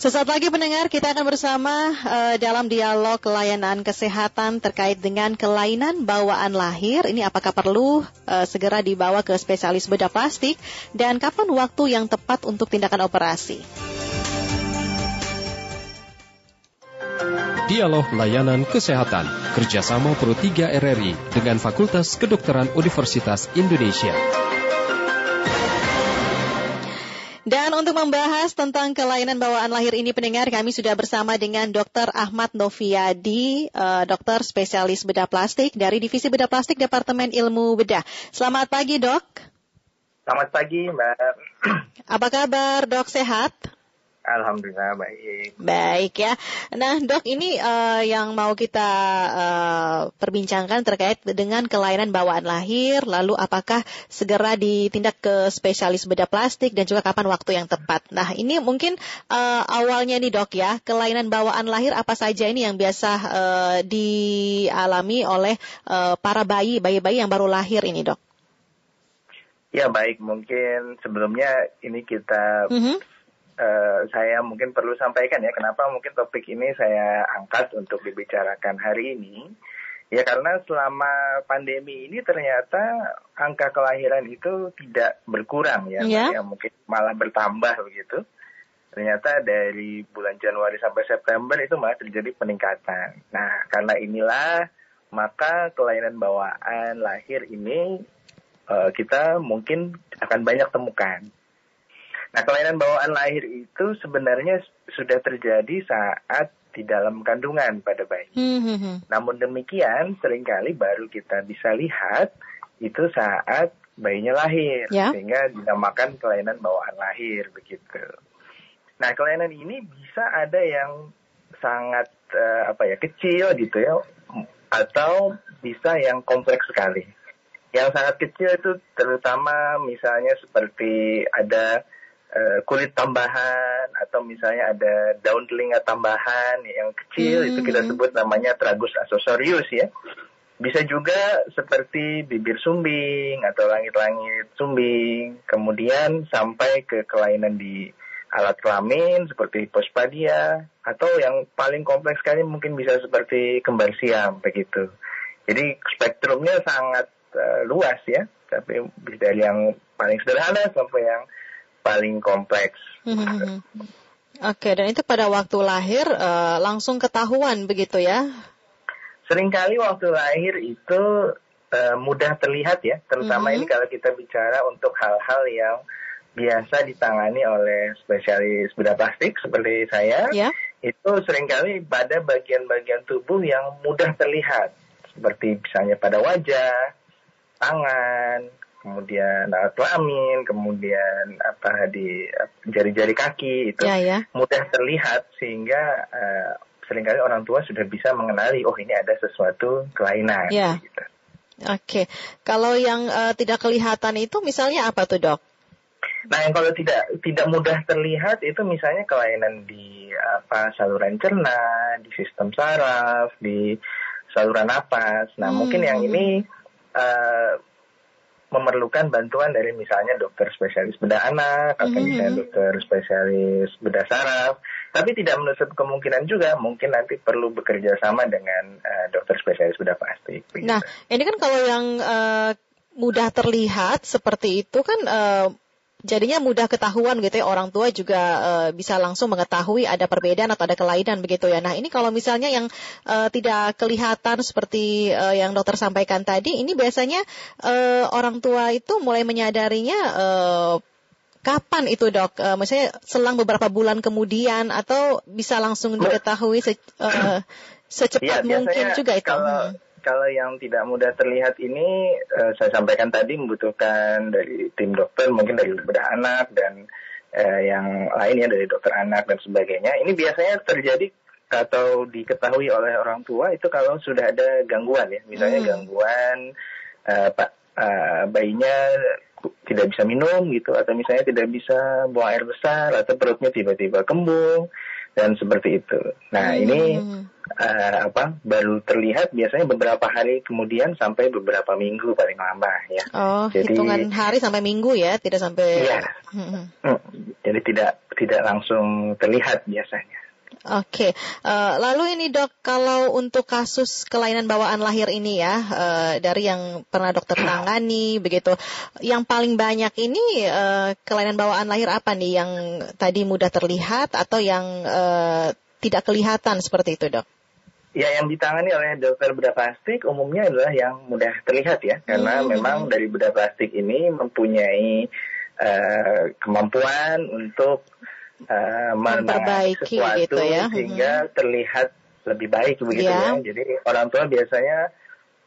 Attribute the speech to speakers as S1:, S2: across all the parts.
S1: Sesaat lagi pendengar kita akan bersama uh, dalam dialog layanan kesehatan terkait dengan kelainan bawaan lahir. Ini apakah perlu uh, segera dibawa ke spesialis bedah plastik dan kapan waktu yang tepat untuk tindakan operasi?
S2: Dialog Layanan Kesehatan kerjasama Pro 3 RRI dengan Fakultas Kedokteran Universitas Indonesia.
S1: Dan untuk membahas tentang kelainan bawaan lahir ini pendengar, kami sudah bersama dengan Dr. Ahmad Noviadi, uh, dokter spesialis bedah plastik dari Divisi Bedah Plastik Departemen Ilmu Bedah. Selamat pagi, Dok.
S3: Selamat pagi, Mbak.
S1: Apa kabar, Dok? Sehat?
S3: Alhamdulillah baik.
S1: Baik ya. Nah dok ini uh, yang mau kita uh, perbincangkan terkait dengan kelainan bawaan lahir, lalu apakah segera ditindak ke spesialis bedah plastik dan juga kapan waktu yang tepat. Nah ini mungkin uh, awalnya nih dok ya, kelainan bawaan lahir apa saja ini yang biasa uh, dialami oleh uh, para bayi, bayi-bayi yang baru lahir ini dok?
S3: Ya baik, mungkin sebelumnya ini kita mm -hmm uh, saya mungkin perlu sampaikan ya kenapa mungkin topik ini saya angkat untuk dibicarakan hari ini. Ya karena selama pandemi ini ternyata angka kelahiran itu tidak berkurang ya, yeah. ya mungkin malah bertambah begitu. Ternyata dari bulan Januari sampai September itu malah terjadi peningkatan. Nah karena inilah maka kelainan bawaan lahir ini uh, kita mungkin akan banyak temukan. Nah, kelainan bawaan lahir itu sebenarnya sudah terjadi saat di dalam kandungan pada bayi. Hmm, hmm, hmm. Namun demikian, sering kali baru kita bisa lihat itu saat bayinya lahir, yeah. sehingga dinamakan kelainan bawaan lahir begitu. Nah, kelainan ini bisa ada yang sangat uh, apa ya kecil gitu ya, atau bisa yang kompleks sekali. Yang sangat kecil itu terutama misalnya seperti ada Uh, kulit tambahan atau misalnya ada daun telinga tambahan yang kecil hmm. itu kita sebut namanya tragus accessorius ya. Bisa juga seperti bibir sumbing atau langit-langit sumbing, kemudian sampai ke kelainan di alat kelamin seperti pospadia atau yang paling kompleks sekali mungkin bisa seperti kembar siam begitu. Jadi spektrumnya sangat uh, luas ya, tapi dari yang paling sederhana sampai yang paling kompleks.
S1: Hmm. Oke, dan itu pada waktu lahir uh, langsung ketahuan begitu ya?
S3: Seringkali waktu lahir itu uh, mudah terlihat ya, terutama hmm. ini kalau kita bicara untuk hal-hal yang biasa ditangani oleh spesialis bedah plastik seperti saya, yeah. itu sering kali pada bagian-bagian tubuh yang mudah terlihat, seperti misalnya pada wajah, tangan, kemudian alat kelamin, kemudian apa di jari-jari kaki itu ya, ya. mudah terlihat sehingga uh, sering kali orang tua sudah bisa mengenali oh ini ada sesuatu kelainan.
S1: Ya. Gitu. Oke, kalau yang uh, tidak kelihatan itu misalnya apa tuh dok?
S3: Nah, yang kalau tidak tidak mudah terlihat itu misalnya kelainan di apa saluran cerna, di sistem saraf, di saluran napas. Nah, hmm. mungkin yang ini uh, memerlukan bantuan dari misalnya dokter spesialis bedah anak atau mm-hmm. misalnya dokter spesialis bedah saraf. Tapi tidak menutup kemungkinan juga mungkin nanti perlu bekerja sama dengan uh, dokter spesialis bedah plastik.
S1: Nah, ini kan kalau yang uh, mudah terlihat seperti itu kan uh, jadinya mudah ketahuan gitu ya orang tua juga uh, bisa langsung mengetahui ada perbedaan atau ada kelainan begitu ya. Nah ini kalau misalnya yang uh, tidak kelihatan seperti uh, yang dokter sampaikan tadi, ini biasanya uh, orang tua itu mulai menyadarinya uh, kapan itu dok? Uh, misalnya selang beberapa bulan kemudian atau bisa langsung diketahui se uh, secepat ya, mungkin juga itu.
S3: Kalau, hmm kalau yang tidak mudah terlihat ini uh, saya sampaikan tadi membutuhkan dari tim dokter mungkin dari bedah anak dan uh, yang lainnya dari dokter anak dan sebagainya. Ini biasanya terjadi atau diketahui oleh orang tua itu kalau sudah ada gangguan ya, misalnya hmm. gangguan uh, pak uh, bayinya tidak bisa minum gitu atau misalnya tidak bisa buang air besar atau perutnya tiba-tiba kembung dan seperti itu. Nah hmm. ini uh, apa baru terlihat biasanya beberapa hari kemudian sampai beberapa minggu paling lama ya.
S1: Oh, jadi hitungan hari sampai minggu ya, tidak sampai.
S3: Iya. Hmm. Hmm. Jadi tidak tidak langsung terlihat biasanya.
S1: Oke, uh, lalu ini dok, kalau untuk kasus kelainan bawaan lahir ini ya, uh, dari yang pernah dokter tangani begitu, yang paling banyak ini uh, kelainan bawaan lahir apa nih yang tadi mudah terlihat atau yang uh, tidak kelihatan seperti itu dok?
S3: Ya, yang ditangani oleh dokter bedah plastik umumnya adalah yang mudah terlihat ya, karena hmm. memang dari bedah plastik ini mempunyai uh, kemampuan untuk uh, memperbaiki sesuatu gitu ya. sehingga hmm. terlihat lebih baik begitu yeah. ya. Jadi orang tua biasanya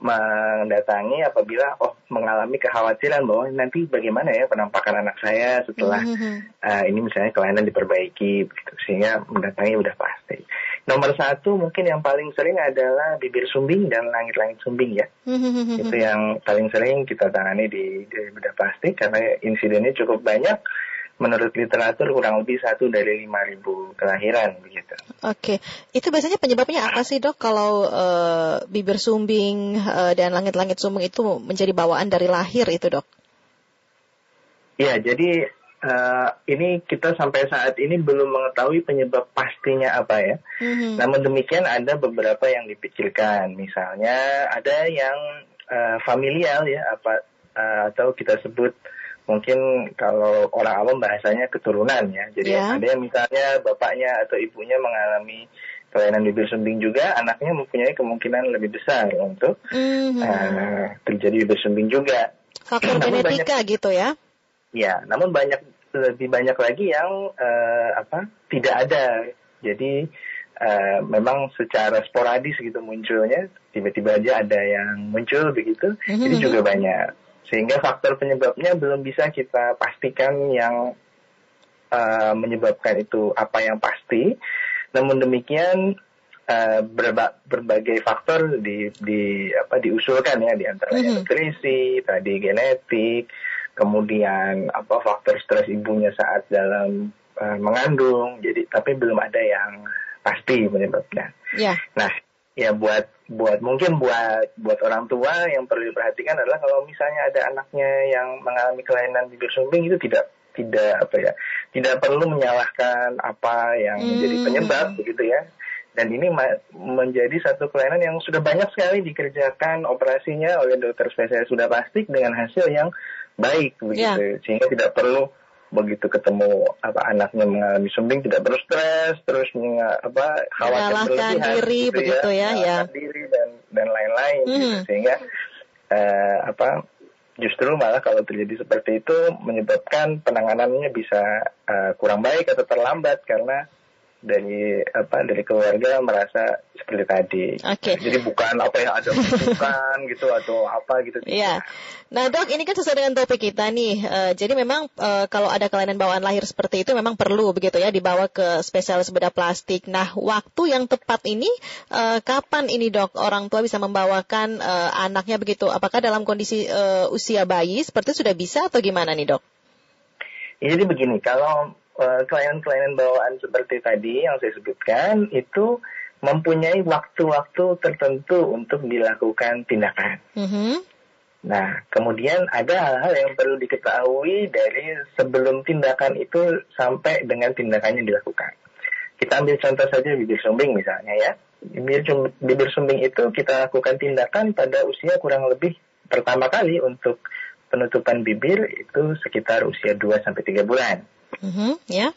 S3: mendatangi apabila oh mengalami kekhawatiran bahwa nanti bagaimana ya penampakan anak saya setelah mm-hmm. uh, ini misalnya kelainan diperbaiki begitu sehingga mendatangi udah pasti. Nomor satu mungkin yang paling sering adalah bibir sumbing dan langit-langit sumbing ya. Mm-hmm. Itu yang paling sering kita tangani di, di bedah plastik karena insidennya cukup banyak menurut literatur kurang lebih satu dari lima ribu kelahiran begitu.
S1: Oke, itu biasanya penyebabnya apa sih dok? Kalau uh, bibir sumbing uh, dan langit-langit sumbing itu menjadi bawaan dari lahir itu dok?
S3: Ya, jadi uh, ini kita sampai saat ini belum mengetahui penyebab pastinya apa ya. Mm-hmm. Namun demikian ada beberapa yang dipikirkan, misalnya ada yang uh, familial ya, apa uh, atau kita sebut mungkin kalau orang awam bahasanya keturunan ya. Jadi yeah. ada yang misalnya bapaknya atau ibunya mengalami kelainan bibir sumbing juga, anaknya mempunyai kemungkinan lebih besar untuk mm-hmm. uh, terjadi bibir sumbing juga.
S1: Faktor genetika banyak, gitu ya?
S3: Ya, namun banyak lebih banyak lagi yang uh, apa tidak ada. Jadi uh, memang secara sporadis gitu munculnya, tiba-tiba aja ada yang muncul begitu. Mm-hmm. Jadi juga banyak. Sehingga faktor penyebabnya belum bisa kita pastikan yang uh, menyebabkan itu apa yang pasti. Namun demikian uh, berba berbagai faktor di, di apa diusulkan ya di antaranya mm -hmm. nutrisi, tadi genetik, kemudian apa faktor stres ibunya saat dalam uh, mengandung. Jadi tapi belum ada yang pasti penyebabnya. Yeah. Nah, ya buat buat mungkin buat buat orang tua yang perlu diperhatikan adalah kalau misalnya ada anaknya yang mengalami kelainan bibir sumbing itu tidak tidak apa ya tidak perlu menyalahkan apa yang hmm. menjadi penyebab begitu ya dan ini menjadi satu kelainan yang sudah banyak sekali dikerjakan operasinya oleh dokter spesialis sudah plastik dengan hasil yang baik begitu yeah. sehingga tidak perlu begitu ketemu apa anaknya mengalami sumbing tidak perlu stres terus apa khawatir berlebihan
S1: diri gitu begitu ya, ya, ya.
S3: diri dan dan lain-lain gitu. Hmm. sehingga uh, apa justru malah kalau terjadi seperti itu menyebabkan penanganannya bisa uh, kurang baik atau terlambat karena dari apa dari keluarga merasa seperti tadi.
S1: Oke. Okay.
S3: Jadi bukan apa yang ada bukan gitu atau apa gitu.
S1: Iya. Nah dok, ini kan sesuai dengan topik kita nih. Uh, jadi memang uh, kalau ada kelainan bawaan lahir seperti itu memang perlu begitu ya dibawa ke spesialis bedah plastik. Nah waktu yang tepat ini uh, kapan ini dok orang tua bisa membawakan uh, anaknya begitu? Apakah dalam kondisi uh, usia bayi seperti itu sudah bisa atau gimana nih dok?
S3: Jadi begini, kalau Eh, kelainan-kelainan bawaan seperti tadi yang saya sebutkan itu mempunyai waktu-waktu tertentu untuk dilakukan tindakan. Mm-hmm. Nah, kemudian ada hal-hal yang perlu diketahui dari sebelum tindakan itu sampai dengan tindakannya dilakukan. Kita ambil contoh saja bibir sumbing misalnya ya. Bibir, bibir sumbing itu kita lakukan tindakan pada usia kurang lebih pertama kali untuk penutupan bibir itu sekitar usia 2 sampai 3 bulan. Mm-hmm, ya.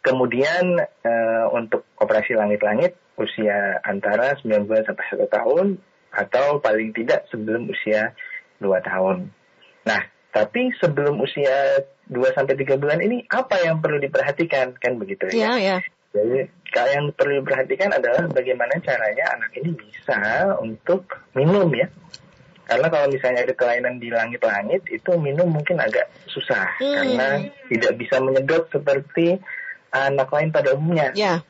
S3: Kemudian uh, untuk operasi langit-langit usia antara 9 bulan sampai 1 tahun atau paling tidak sebelum usia 2 tahun. Nah, tapi sebelum usia 2 sampai 3 bulan ini apa yang perlu diperhatikan kan begitu ya?
S1: Iya, iya.
S3: Jadi yang perlu diperhatikan adalah bagaimana caranya anak ini bisa untuk minum ya karena kalau misalnya ada kelainan di langit-langit itu minum mungkin agak susah hmm. karena tidak bisa menyedot seperti anak lain pada umumnya.
S1: Yeah.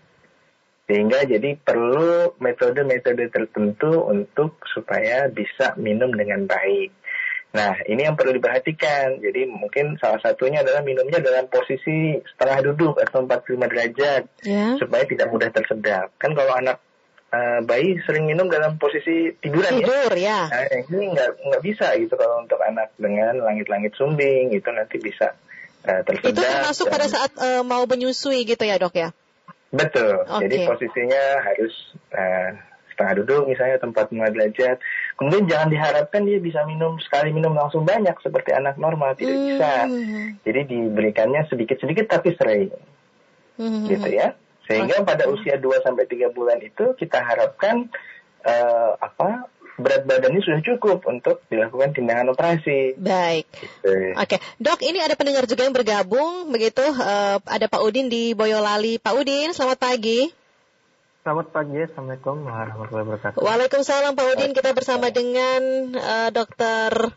S3: Sehingga jadi perlu metode-metode tertentu untuk supaya bisa minum dengan baik. Nah, ini yang perlu diperhatikan. Jadi mungkin salah satunya adalah minumnya dalam posisi setengah duduk atau 45 derajat yeah. supaya tidak mudah tersedap. Kan kalau anak uh, bayi sering minum dalam posisi tiduran
S1: Tidur, ya.
S3: ya. Nah, ini nggak nggak bisa gitu kalau untuk anak dengan langit-langit sumbing itu nanti bisa
S1: uh, tersedak. Itu termasuk dan, pada saat uh, mau menyusui gitu ya dok ya?
S3: Betul. Okay. Jadi posisinya harus uh, setengah duduk misalnya tempat mulai belajar. Kemudian jangan diharapkan dia bisa minum sekali minum langsung banyak seperti anak normal tidak hmm. bisa. Jadi diberikannya sedikit-sedikit tapi sering. Hmm. Gitu ya. Sehingga pada usia 2 sampai 3 bulan itu kita harapkan uh, apa berat badannya sudah cukup untuk dilakukan tindakan operasi.
S1: Baik. Gitu. Oke, dok, ini ada pendengar juga yang bergabung, begitu? Uh, ada Pak Udin di Boyolali. Pak Udin, selamat pagi.
S4: Selamat pagi, Assalamualaikum warahmatullahi wabarakatuh.
S1: Waalaikumsalam Pak Udin, kita bersama dengan uh, Dokter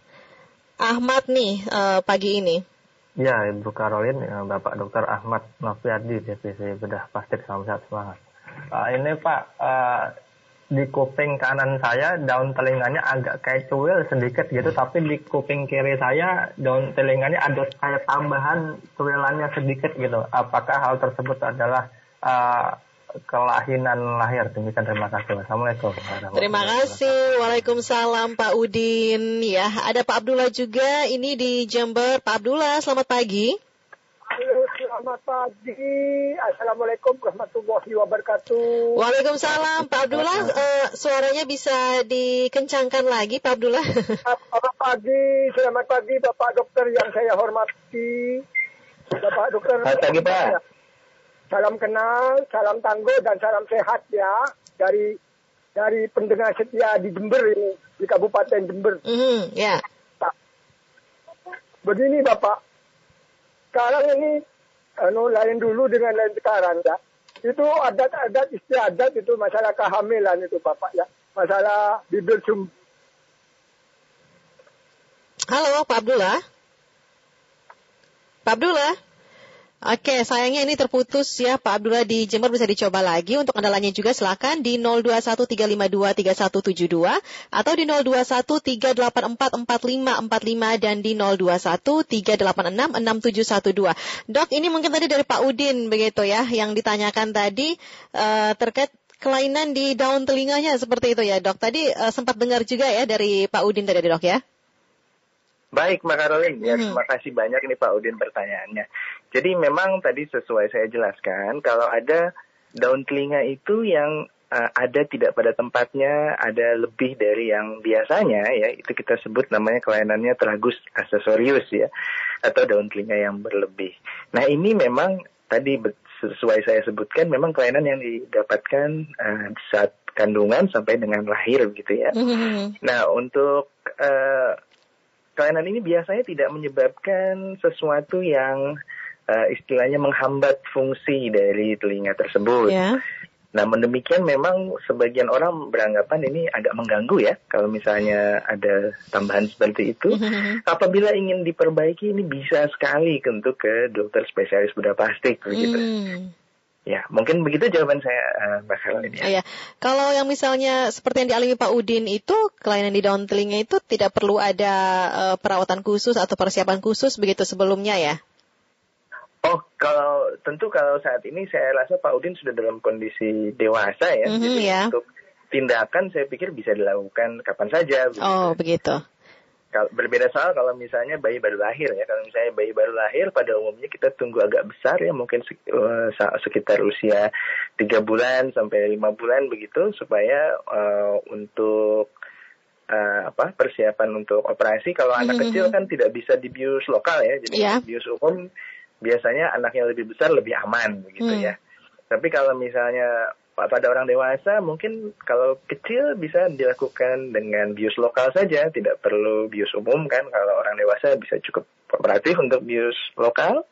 S1: Ahmad nih uh, pagi ini.
S4: Ya, Ibu Karolin, Bapak Dokter Ahmad Noviardi, DPC Bedah Plastik Salam Sehat Semangat. Uh, ini Pak, uh, di kuping kanan saya daun telinganya agak kayak cuil sedikit gitu tapi di kuping kiri saya daun telinganya ada kayak tambahan cuilannya sedikit gitu apakah hal tersebut adalah uh, kelahinan lahir demikian terima kasih assalamualaikum
S1: terima kasih waalaikumsalam Pak Udin ya ada Pak Abdullah juga ini di Jember Pak Abdullah selamat pagi
S5: Halo, selamat pagi. Assalamualaikum warahmatullahi wabarakatuh.
S1: Waalaikumsalam. Pak Abdullah, uh, suaranya bisa dikencangkan lagi, Pak Abdullah.
S5: Selamat pagi, selamat pagi Bapak Dokter yang saya hormati. Bapak Dokter.
S3: Selamat pagi, Pak.
S5: Salam kenal, salam tangguh, dan salam sehat ya dari dari pendengar setia di Jember ini, di Kabupaten Jember.
S1: Mm -hmm, ya. Yeah.
S5: Begini Bapak, sekarang ini anu lain dulu dengan lain sekarang ya. Itu adat-adat istiadat itu masalah kehamilan itu Bapak ya. Masalah bibir sum.
S1: Halo Pak Abdullah. Pak Abdullah. Oke, sayangnya ini terputus ya Pak Abdullah di Jember bisa dicoba lagi. Untuk andalanya juga silakan di 0213523172 atau di 0213844545 dan di 0213866712. Dok, ini mungkin tadi dari Pak Udin begitu ya yang ditanyakan tadi uh, terkait kelainan di daun telinganya seperti itu ya dok. Tadi uh, sempat dengar juga ya dari Pak Udin tadi dok ya.
S3: Baik, Mbak Karolin. Ya, hmm. terima kasih banyak ini Pak Udin pertanyaannya. Jadi memang tadi sesuai saya jelaskan, kalau ada daun telinga itu yang uh, ada tidak pada tempatnya, ada lebih dari yang biasanya, ya itu kita sebut namanya kelainannya tragus aksesorius ya, atau daun telinga yang berlebih. Nah ini memang tadi sesuai saya sebutkan, memang kelainan yang didapatkan uh, saat kandungan sampai dengan lahir gitu ya. Hmm. Nah untuk uh, kelainan ini biasanya tidak menyebabkan sesuatu yang uh, istilahnya menghambat fungsi dari telinga tersebut. Yeah. Namun demikian memang sebagian orang beranggapan ini agak mengganggu ya kalau misalnya ada tambahan seperti itu. Apabila ingin diperbaiki ini bisa sekali untuk ke dokter spesialis bedah plastik begitu. Mm. Ya, mungkin begitu jawaban saya, uh, Mbak Helen. Ya.
S1: Iya. Kalau yang misalnya seperti yang dialami Pak Udin itu, kelainan di daun telinga itu tidak perlu ada uh, perawatan khusus atau persiapan khusus begitu sebelumnya ya?
S3: Oh, kalau tentu kalau saat ini saya rasa Pak Udin sudah dalam kondisi dewasa ya. Mm -hmm, Jadi ya. untuk tindakan saya pikir bisa dilakukan kapan saja.
S1: Begitu. Oh, begitu
S3: berbeda soal kalau misalnya bayi baru lahir ya kalau misalnya bayi baru lahir pada umumnya kita tunggu agak besar ya mungkin eh, sekitar usia tiga bulan sampai lima bulan begitu supaya uh, untuk uh, apa persiapan untuk operasi kalau anak mm -hmm. kecil kan tidak bisa dibius lokal ya jadi yeah. bius umum biasanya anaknya lebih besar lebih aman begitu mm. ya tapi kalau misalnya pada orang dewasa mungkin kalau kecil bisa dilakukan dengan bius lokal saja, tidak perlu bius umum kan. Kalau orang dewasa bisa cukup kooperatif untuk bius lokal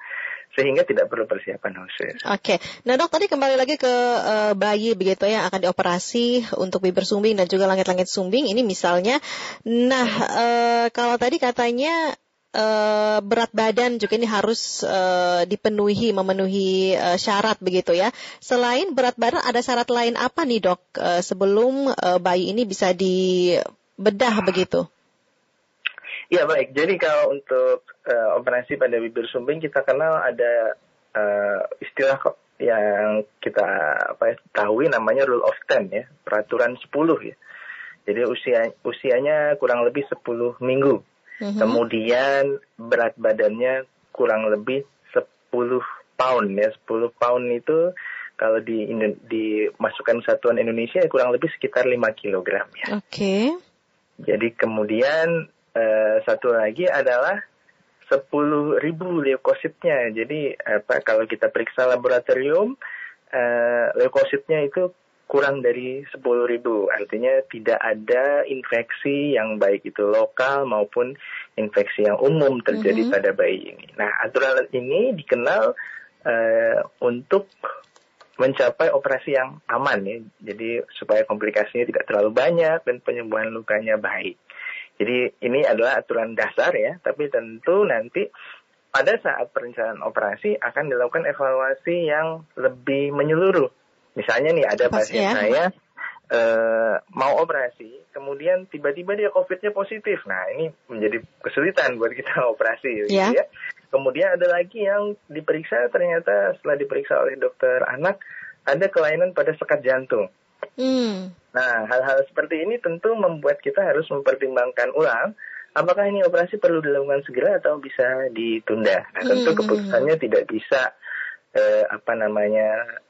S3: sehingga tidak perlu persiapan khusus.
S1: Oke, nah dok tadi kembali lagi ke uh, bayi begitu ya akan dioperasi untuk bibir sumbing dan juga langit-langit sumbing ini misalnya. Nah uh, kalau tadi katanya uh, berat badan juga ini harus uh, dipenuhi, memenuhi uh, syarat begitu ya. Selain berat badan, ada syarat lain apa nih dok uh, sebelum uh, bayi ini bisa dibedah begitu?
S3: Ya baik, jadi kalau untuk uh, operasi pada bibir sumbing kita kenal ada uh, istilah yang kita apa ya, tahu namanya rule of ten ya, peraturan 10 ya. Jadi usia usianya kurang lebih 10 minggu. Mm-hmm. Kemudian berat badannya kurang lebih 10 pound ya 10 pound itu kalau di dimasukkan satuan Indonesia kurang lebih sekitar 5 kilogram ya.
S1: Oke. Okay.
S3: Jadi kemudian uh, satu lagi adalah 10 ribu leukositnya. Jadi apa kalau kita periksa laboratorium uh, leukositnya itu kurang dari 10 ribu. Artinya tidak ada infeksi yang baik itu lokal maupun infeksi yang umum terjadi mm -hmm. pada bayi ini. Nah aturan ini dikenal uh, untuk mencapai operasi yang aman ya. Jadi supaya komplikasinya tidak terlalu banyak dan penyembuhan lukanya baik. Jadi ini adalah aturan dasar ya, tapi tentu nanti pada saat perencanaan operasi akan dilakukan evaluasi yang lebih menyeluruh. Misalnya nih ada pasien ya. saya uh, mau operasi, kemudian tiba-tiba dia COVID-nya positif. Nah ini menjadi kesulitan buat kita operasi. Gitu ya. ya. Kemudian ada lagi yang diperiksa ternyata setelah diperiksa oleh dokter anak ada kelainan pada sekat jantung. Hmm. Nah, hal-hal seperti ini tentu membuat kita harus mempertimbangkan ulang apakah ini operasi perlu dilakukan segera atau bisa ditunda. Nah, tentu hmm. keputusannya tidak bisa eh, apa namanya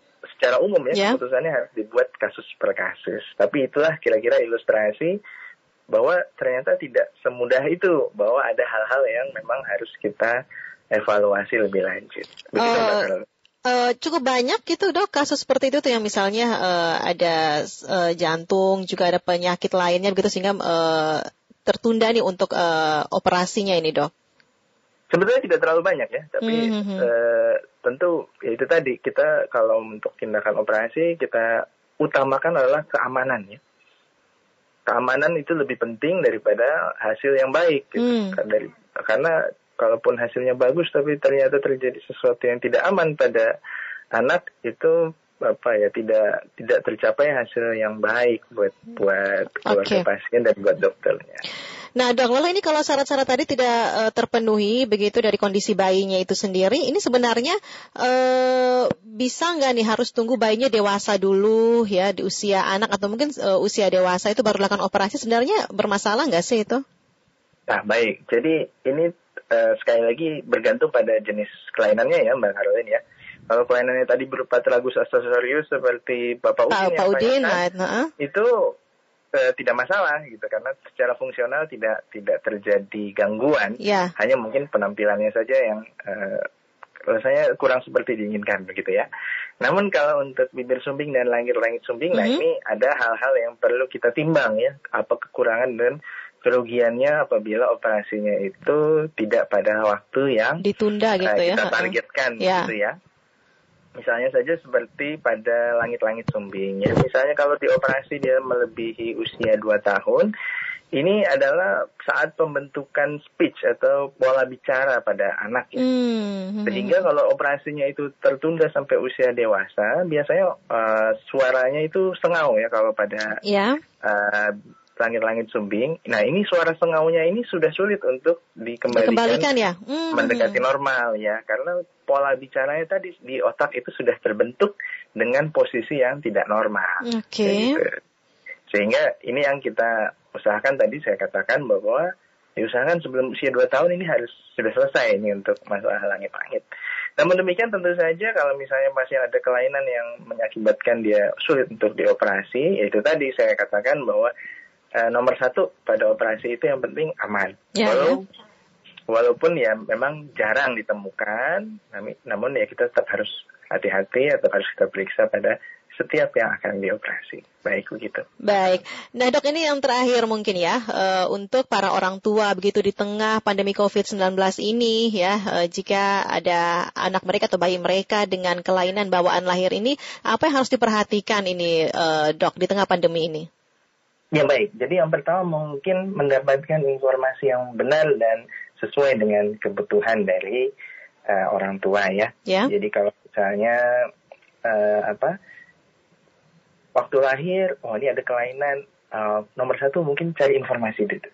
S3: secara umum ya, yeah. keputusannya harus dibuat kasus per kasus. Tapi itulah kira-kira ilustrasi bahwa ternyata tidak semudah itu bahwa ada hal-hal yang memang harus kita evaluasi lebih lanjut. Begitu
S1: uh, Uh, cukup banyak gitu dok kasus seperti itu tuh yang misalnya uh, ada uh, jantung juga ada penyakit lainnya begitu sehingga uh, tertunda nih untuk uh, operasinya ini dok.
S3: Sebetulnya tidak terlalu banyak ya, tapi mm -hmm. uh, tentu ya itu tadi kita kalau untuk tindakan operasi kita utamakan adalah keamanan ya. Keamanan itu lebih penting daripada hasil yang baik gitu. Mm. Dari karena kalaupun hasilnya bagus tapi ternyata terjadi sesuatu yang tidak aman pada anak itu apa ya tidak tidak tercapai hasil yang baik buat buat keluarga okay. pasien dan buat dokternya.
S1: Nah dok, lalu ini kalau syarat-syarat tadi tidak uh, terpenuhi begitu dari kondisi bayinya itu sendiri, ini sebenarnya uh, bisa nggak nih harus tunggu bayinya dewasa dulu ya di usia anak atau mungkin uh, usia dewasa itu baru lakukan operasi sebenarnya bermasalah nggak sih itu?
S3: Nah baik, jadi ini uh, sekali lagi bergantung pada jenis kelainannya ya Mbak Caroline ya. Kalau kelainannya tadi berupa tragus asosorius seperti Bapak Udin
S1: yang Udin,
S3: nah, itu uh, tidak masalah gitu karena secara fungsional tidak tidak terjadi gangguan. Yeah. Hanya mungkin penampilannya saja yang uh, rasanya kurang seperti diinginkan begitu ya. Namun kalau untuk bibir sumbing dan langit-langit sumbing, mm -hmm. nah mm-hmm. ini ada hal-hal yang perlu kita timbang ya, apa kekurangan dan kerugiannya apabila operasinya itu tidak pada waktu yang
S1: ditunda gitu uh,
S3: kita ya. targetkan ya. gitu ya. Misalnya saja seperti pada langit-langit sumbing ya. Misalnya kalau dioperasi dia melebihi usia 2 tahun, ini adalah saat pembentukan speech atau pola bicara pada anak ya. Hmm. Sehingga kalau operasinya itu tertunda sampai usia dewasa, biasanya uh, suaranya itu sengau ya kalau pada yeah. Ya. uh, langit-langit sumbing. Nah ini suara sengaunya ini sudah sulit untuk dikembalikan,
S1: dikembalikan ya? Hmm.
S3: mendekati normal ya, karena pola bicaranya tadi di otak itu sudah terbentuk dengan posisi yang tidak normal.
S1: Oke. Okay. Gitu.
S3: Sehingga ini yang kita usahakan tadi saya katakan bahwa diusahakan sebelum usia 2 tahun ini harus sudah selesai ini untuk masalah langit-langit. Namun demikian tentu saja kalau misalnya masih ada kelainan yang mengakibatkan dia sulit untuk dioperasi, yaitu tadi saya katakan bahwa uh, nomor satu pada operasi itu yang penting aman. Ya, Walau, ya. Walaupun ya memang jarang ditemukan, namun ya kita tetap harus hati-hati atau harus kita periksa pada setiap yang akan dioperasi. Baik begitu.
S1: Baik. Nah dok ini yang terakhir mungkin ya uh, untuk para orang tua begitu di tengah pandemi COVID-19 ini ya uh, jika ada anak mereka atau bayi mereka dengan kelainan bawaan lahir ini apa yang harus diperhatikan ini uh, dok di tengah pandemi ini?
S3: Ya baik, jadi yang pertama mungkin mendapatkan informasi yang benar dan sesuai dengan kebutuhan dari uh, orang tua ya. Yeah. Jadi kalau misalnya uh, apa waktu lahir, oh ini ada kelainan, uh, nomor satu mungkin cari informasi dulu.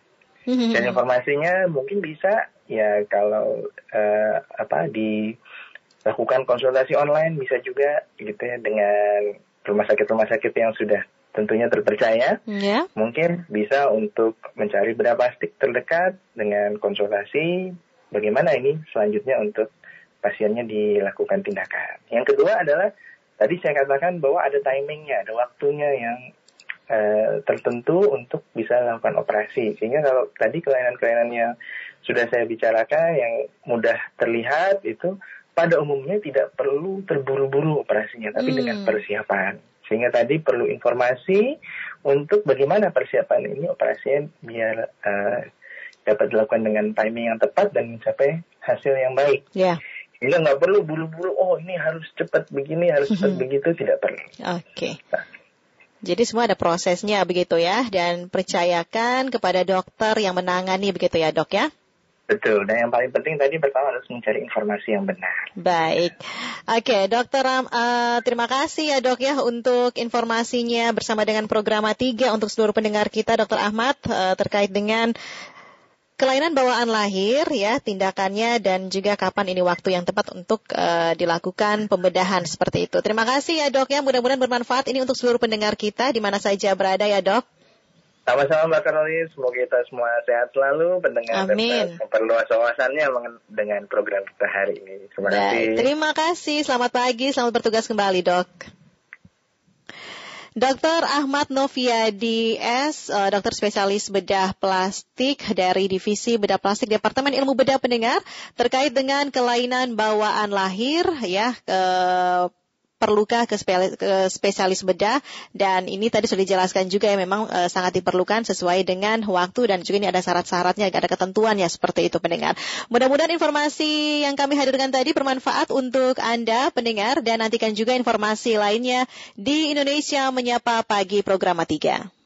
S3: Mm-hmm. Dan informasinya mungkin bisa ya kalau uh, apa dilakukan konsultasi online bisa juga gitu ya dengan rumah sakit rumah sakit yang sudah tentunya terpercaya, yeah. mungkin bisa untuk mencari berapa stick terdekat dengan konsultasi bagaimana ini selanjutnya untuk pasiennya dilakukan tindakan. Yang kedua adalah tadi saya katakan bahwa ada timingnya, ada waktunya yang uh, tertentu untuk bisa melakukan operasi. Sehingga kalau tadi kelainan-kelainan yang sudah saya bicarakan yang mudah terlihat itu pada umumnya tidak perlu terburu-buru operasinya, tapi hmm. dengan persiapan. Sehingga tadi perlu informasi untuk bagaimana persiapan ini operasinya biar uh, dapat dilakukan dengan timing yang tepat dan mencapai hasil yang baik.
S1: Yeah.
S3: Sehingga nggak perlu buru-buru, oh ini harus cepat begini, harus cepat hmm. begitu, tidak perlu.
S1: Oke. Okay. Nah. Jadi semua ada prosesnya begitu ya, dan percayakan kepada dokter yang menangani begitu ya dok ya?
S3: Betul, dan yang paling penting tadi pertama harus mencari informasi yang benar.
S1: Baik, oke okay, dokter uh, terima kasih ya dok ya untuk informasinya bersama dengan program 3 untuk seluruh pendengar kita dokter Ahmad uh, terkait dengan kelainan bawaan lahir ya tindakannya dan juga kapan ini waktu yang tepat untuk uh, dilakukan pembedahan seperti itu. Terima kasih ya dok ya mudah-mudahan bermanfaat ini untuk seluruh pendengar kita di mana saja berada ya dok.
S3: Sama-sama Mbak Karoli, semoga kita semua sehat selalu, pendengar Amin. dan memperluas wawasannya dengan program kita hari ini. Terima Baik, kasih.
S1: Terima kasih, selamat pagi, selamat bertugas kembali dok. Dr. Ahmad Noviadi S, uh, dokter spesialis bedah plastik dari Divisi Bedah Plastik Departemen Ilmu Bedah Pendengar terkait dengan kelainan bawaan lahir ya uh, perlukah ke spesialis bedah dan ini tadi sudah dijelaskan juga ya memang e, sangat diperlukan sesuai dengan waktu dan juga ini ada syarat-syaratnya ada ketentuan ya seperti itu pendengar. Mudah-mudahan informasi yang kami hadirkan tadi bermanfaat untuk Anda pendengar dan nantikan juga informasi lainnya di Indonesia menyapa pagi program 3.